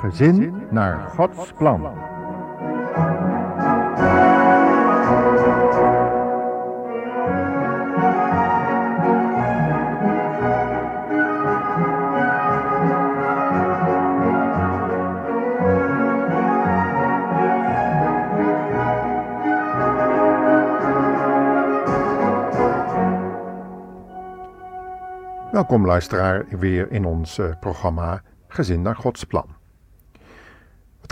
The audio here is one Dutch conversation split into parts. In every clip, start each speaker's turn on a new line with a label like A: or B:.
A: Gezin naar Gods plan. Welkom luisteraar weer in ons eh, programma Gezin naar Gods plan.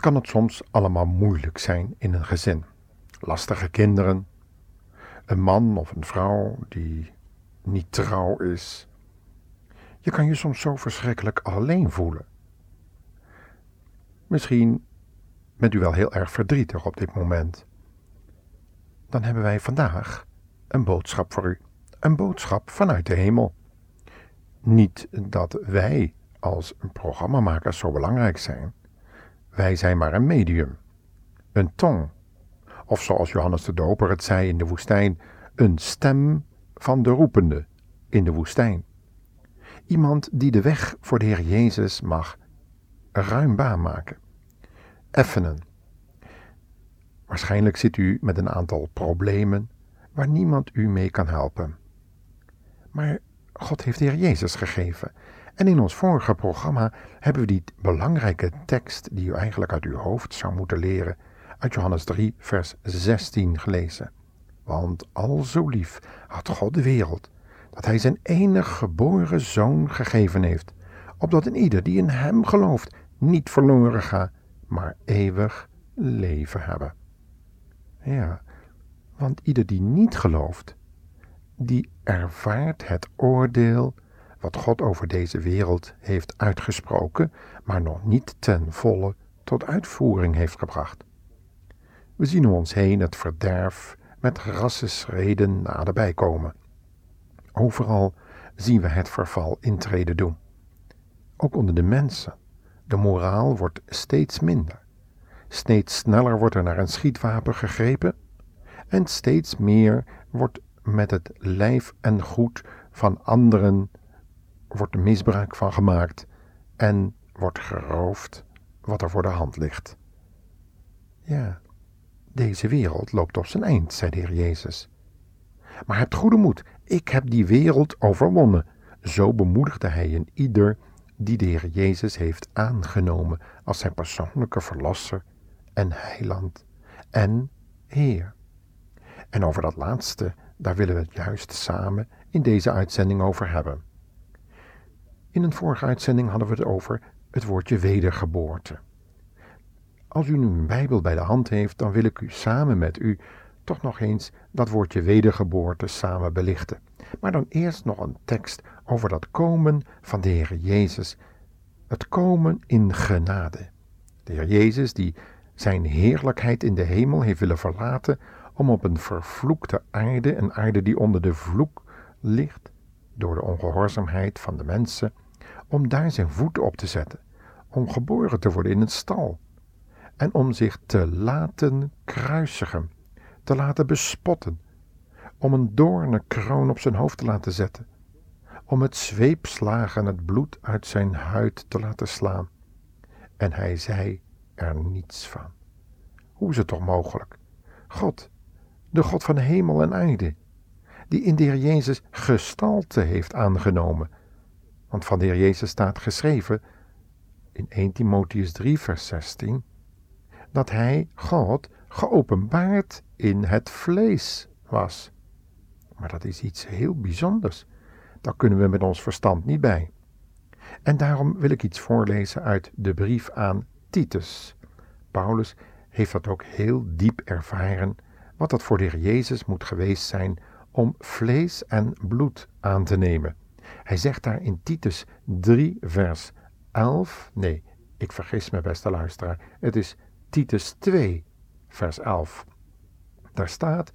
A: Kan het soms allemaal moeilijk zijn in een gezin? Lastige kinderen, een man of een vrouw die niet trouw is. Je kan je soms zo verschrikkelijk alleen voelen. Misschien bent u wel heel erg verdrietig op dit moment. Dan hebben wij vandaag een boodschap voor u. Een boodschap vanuit de hemel. Niet dat wij als programmamakers zo belangrijk zijn. Wij zijn maar een medium, een tong. Of zoals Johannes de Doper het zei in de woestijn, een stem van de roepende in de woestijn. Iemand die de weg voor de Heer Jezus mag ruim baan maken, effenen. Waarschijnlijk zit u met een aantal problemen waar niemand u mee kan helpen. Maar God heeft de Heer Jezus gegeven. En in ons vorige programma hebben we die belangrijke tekst, die u eigenlijk uit uw hoofd zou moeten leren, uit Johannes 3, vers 16 gelezen. Want al zo lief had God de wereld, dat Hij zijn enig geboren zoon gegeven heeft, opdat een ieder die in Hem gelooft niet verloren gaat, maar eeuwig leven hebben. Ja, want ieder die niet gelooft, die ervaart het oordeel wat God over deze wereld heeft uitgesproken, maar nog niet ten volle tot uitvoering heeft gebracht. We zien om ons heen het verderf met rassenschreden naderbij komen. Overal zien we het verval intreden doen. Ook onder de mensen. De moraal wordt steeds minder. Steeds sneller wordt er naar een schietwapen gegrepen en steeds meer wordt met het lijf en goed van anderen wordt misbruik van gemaakt en wordt geroofd wat er voor de hand ligt. Ja, deze wereld loopt op zijn eind, zei de Heer Jezus. Maar hebt goede moed, ik heb die wereld overwonnen. Zo bemoedigde hij een ieder die de Heer Jezus heeft aangenomen als zijn persoonlijke verlosser en heiland en Heer. En over dat laatste daar willen we het juist samen in deze uitzending over hebben. In een vorige uitzending hadden we het over het woordje wedergeboorte. Als u nu een Bijbel bij de hand heeft, dan wil ik u samen met u toch nog eens dat woordje wedergeboorte samen belichten. Maar dan eerst nog een tekst over dat komen van de Heer Jezus. Het komen in genade. De Heer Jezus die zijn heerlijkheid in de hemel heeft willen verlaten om op een vervloekte aarde, een aarde die onder de vloek ligt door de ongehoorzaamheid van de mensen, om daar zijn voeten op te zetten, om geboren te worden in een stal en om zich te laten kruisigen, te laten bespotten, om een doornenkroon op zijn hoofd te laten zetten, om het zweepslagen het bloed uit zijn huid te laten slaan. En hij zei er niets van. Hoe is het toch mogelijk? God, de God van hemel en aarde, die in de Heer Jezus gestalte heeft aangenomen. Want van de Heer Jezus staat geschreven in 1 Timotheus 3, vers 16, dat Hij, God, geopenbaard in het vlees was. Maar dat is iets heel bijzonders. Daar kunnen we met ons verstand niet bij. En daarom wil ik iets voorlezen uit de brief aan Titus. Paulus heeft dat ook heel diep ervaren wat dat voor de Heer Jezus moet geweest zijn om vlees en bloed aan te nemen. Hij zegt daar in Titus 3, vers 11, nee, ik vergis me beste luisteraar, het is Titus 2, vers 11. Daar staat,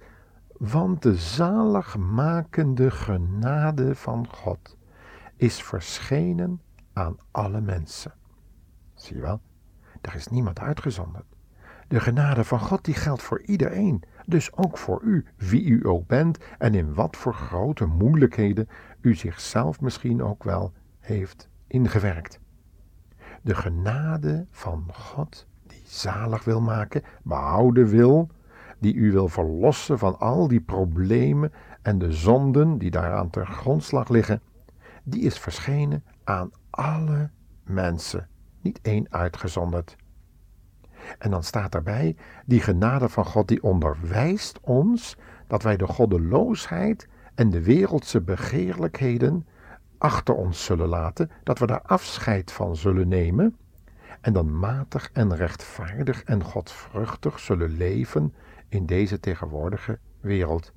A: want de zaligmakende genade van God is verschenen aan alle mensen. Zie je wel, er is niemand uitgezonderd. De genade van God die geldt voor iedereen. Dus ook voor u, wie u ook bent en in wat voor grote moeilijkheden u zichzelf misschien ook wel heeft ingewerkt. De genade van God die zalig wil maken, behouden wil, die u wil verlossen van al die problemen en de zonden die daaraan ter grondslag liggen, die is verschenen aan alle mensen, niet één uitgezonderd. En dan staat daarbij, die genade van God die onderwijst ons dat wij de goddeloosheid en de wereldse begeerlijkheden achter ons zullen laten, dat we daar afscheid van zullen nemen en dan matig en rechtvaardig en godvruchtig zullen leven in deze tegenwoordige wereld,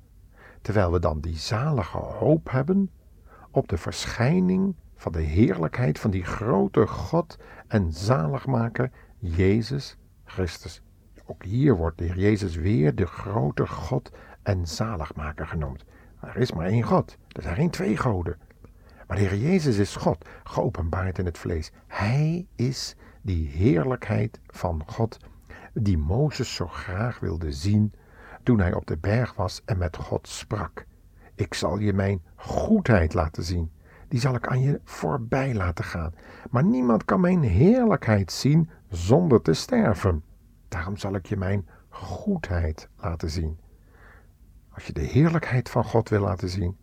A: terwijl we dan die zalige hoop hebben op de verschijning van de heerlijkheid van die grote God en zaligmaker Jezus Christus. Ook hier wordt de Heer Jezus weer de grote God en zaligmaker genoemd. Er is maar één God, er zijn geen twee goden. Maar de Heer Jezus is God, geopenbaard in het vlees. Hij is die heerlijkheid van God, die Mozes zo graag wilde zien toen hij op de berg was en met God sprak. Ik zal je mijn goedheid laten zien. Die zal ik aan je voorbij laten gaan. Maar niemand kan mijn heerlijkheid zien zonder te sterven. Daarom zal ik je mijn goedheid laten zien. Als je de heerlijkheid van God wil laten zien,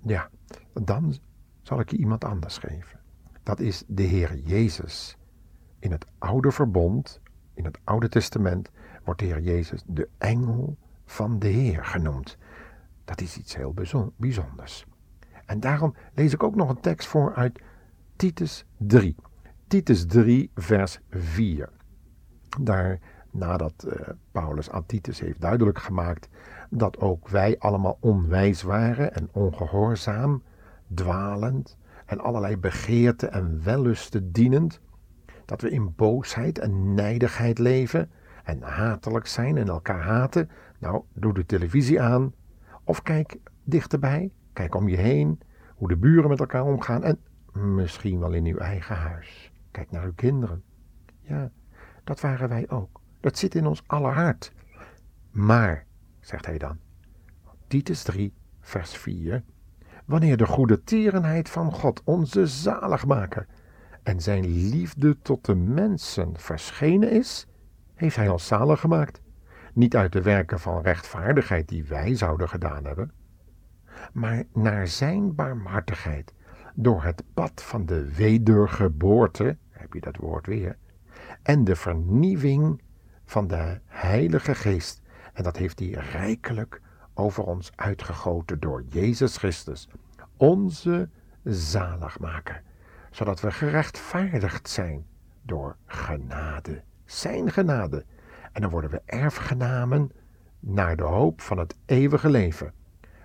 A: ja, dan zal ik je iemand anders geven. Dat is de Heer Jezus. In het oude verbond, in het Oude Testament, wordt de Heer Jezus de engel van de Heer genoemd. Dat is iets heel bijzonders. En daarom lees ik ook nog een tekst voor uit Titus 3. Titus 3, vers 4. Daar, nadat uh, Paulus aan Titus heeft duidelijk gemaakt dat ook wij allemaal onwijs waren en ongehoorzaam, dwalend en allerlei begeerten en wellusten dienend, dat we in boosheid en nijdigheid leven en hatelijk zijn en elkaar haten. Nou, doe de televisie aan of kijk dichterbij, kijk om je heen, hoe de buren met elkaar omgaan en misschien wel in uw eigen huis. Kijk naar uw kinderen. Ja, dat waren wij ook. Dat zit in ons aller hart. Maar, zegt hij dan, Titus 3, vers 4, wanneer de goede tierenheid van God, onze zaligmaker, en zijn liefde tot de mensen verschenen is, heeft hij ons zalig gemaakt. Niet uit de werken van rechtvaardigheid die wij zouden gedaan hebben, maar naar zijn barmhartigheid, door het pad van de wedergeboorte, heb je dat woord weer, en de vernieuwing van de Heilige Geest. En dat heeft hij rijkelijk over ons uitgegoten door Jezus Christus, onze zaligmaker, zodat we gerechtvaardigd zijn door genade, zijn genade. En dan worden we erfgenamen naar de hoop van het eeuwige leven.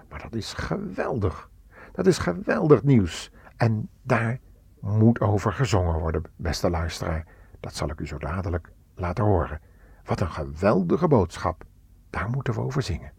A: Maar dat is geweldig. Dat is geweldig nieuws. En daar moet over gezongen worden, beste luisteraar. Dat zal ik u zo dadelijk laten horen. Wat een geweldige boodschap. Daar moeten we over zingen.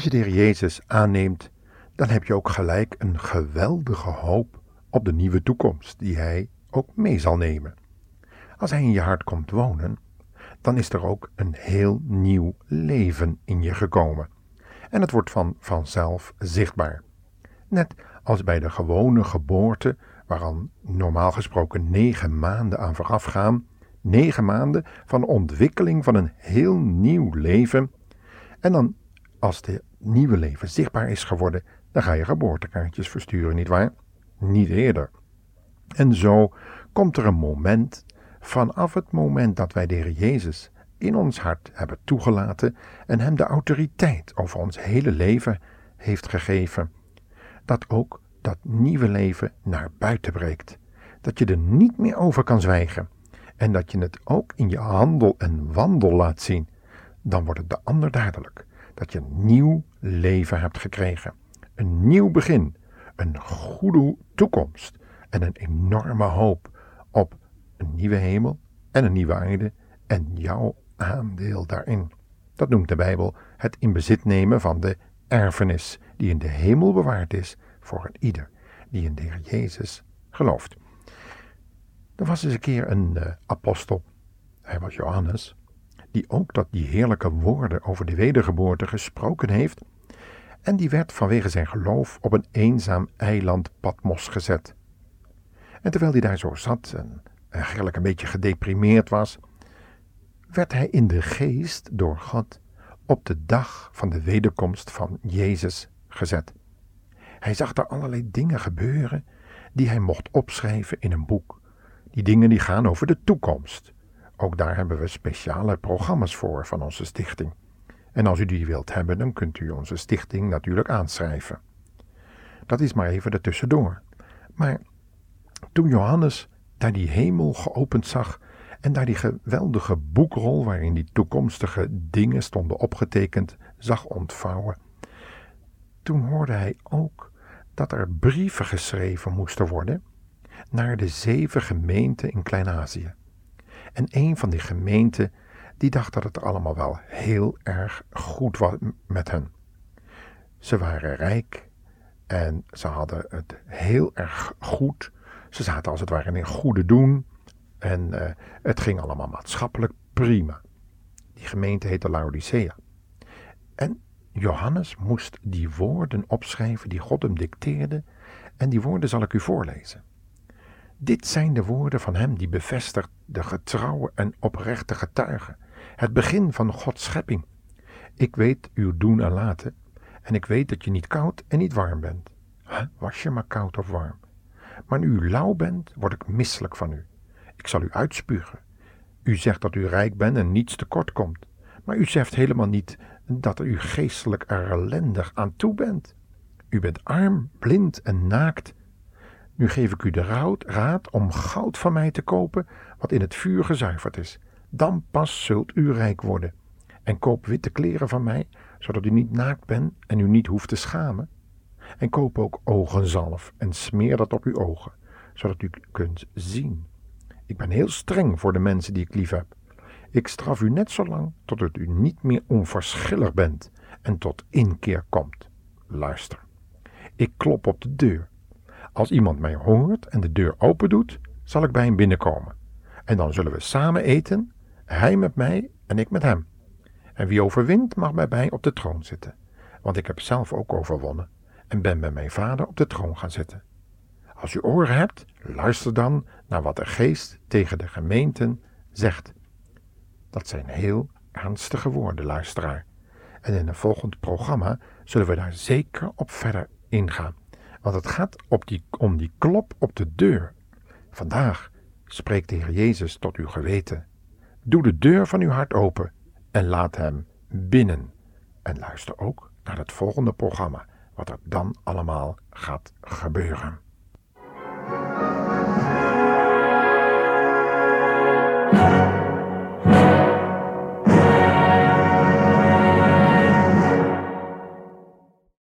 A: Als je de Jezus aanneemt, dan heb je ook gelijk een geweldige hoop op de nieuwe toekomst die Hij ook mee zal nemen. Als Hij in je hart komt wonen, dan is er ook een heel nieuw leven in je gekomen. En het wordt van vanzelf zichtbaar. Net als bij de gewone geboorte, waaraan normaal gesproken negen maanden aan vooraf gaan, negen maanden van ontwikkeling van een heel nieuw leven, en dan, als het nieuwe leven zichtbaar is geworden, dan ga je geboortekaartjes versturen, nietwaar? Niet eerder. En zo komt er een moment, vanaf het moment dat wij de Heer Jezus in ons hart hebben toegelaten en Hem de autoriteit over ons hele leven heeft gegeven, dat ook dat nieuwe leven naar buiten breekt. Dat je er niet meer over kan zwijgen en dat je het ook in je handel en wandel laat zien dan wordt het de ander duidelijk dat je een nieuw leven hebt gekregen. Een nieuw begin, een goede toekomst en een enorme hoop op een nieuwe hemel en een nieuwe aarde en jouw aandeel daarin. Dat noemt de Bijbel het in bezit nemen van de erfenis die in de hemel bewaard is voor een ieder die in de Heer Jezus gelooft. Er was eens een keer een uh, apostel, hij was Johannes, die ook dat die heerlijke woorden over de wedergeboorte gesproken heeft, en die werd vanwege zijn geloof op een eenzaam eiland Patmos gezet. En terwijl hij daar zo zat en eigenlijk een beetje gedeprimeerd was, werd hij in de geest door God op de dag van de wederkomst van Jezus gezet. Hij zag daar allerlei dingen gebeuren die hij mocht opschrijven in een boek. Die dingen die gaan over de toekomst, ook daar hebben we speciale programma's voor van onze stichting. En als u die wilt hebben, dan kunt u onze stichting natuurlijk aanschrijven. Dat is maar even ertussendoor. Maar toen Johannes daar die hemel geopend zag en daar die geweldige boekrol waarin die toekomstige dingen stonden opgetekend zag ontvouwen, toen hoorde hij ook dat er brieven geschreven moesten worden naar de zeven gemeenten in Klein-Azië. En een van die gemeenten die dacht dat het allemaal wel heel erg goed was met hen. Ze waren rijk en ze hadden het heel erg goed. Ze zaten als het ware in goede doen en uh, het ging allemaal maatschappelijk prima. Die gemeente heette Laodicea. En Johannes moest die woorden opschrijven die God hem dicteerde en die woorden zal ik u voorlezen. Dit zijn de woorden van Hem die bevestigt de getrouwe en oprechte getuige, het begin van Gods schepping. Ik weet uw doen en laten, en ik weet dat je niet koud en niet warm bent. Was je maar koud of warm. Maar nu u lauw bent, word ik misselijk van u. Ik zal u uitspugen. U zegt dat u rijk bent en niets tekort komt, maar u zegt helemaal niet dat u geestelijk er ellendig aan toe bent. U bent arm, blind en naakt nu geef ik u de raad om goud van mij te kopen, wat in het vuur gezuiverd is. Dan pas zult u rijk worden. En koop witte kleren van mij, zodat u niet naakt bent en u niet hoeft te schamen. En koop ook ogenzalf en smeer dat op uw ogen, zodat u kunt zien. Ik ben heel streng voor de mensen die ik lief heb. Ik straf u net zo lang totdat u niet meer onverschillig bent en tot inkeer komt. Luister. Ik klop op de deur. Als iemand mij hoort en de deur open doet, zal ik bij hem binnenkomen. En dan zullen we samen eten, hij met mij en ik met hem. En wie overwint, mag bij mij op de troon zitten. Want ik heb zelf ook overwonnen en ben bij mijn vader op de troon gaan zitten. Als u oren hebt, luister dan naar wat de geest tegen de gemeenten zegt. Dat zijn heel ernstige woorden, luisteraar. En in een volgend programma zullen we daar zeker op verder ingaan. Want het gaat op die, om die klop op de deur. Vandaag spreekt de Heer Jezus tot uw geweten. Doe de deur van uw hart open en laat Hem binnen. En luister ook naar het volgende programma. wat er dan allemaal gaat gebeuren.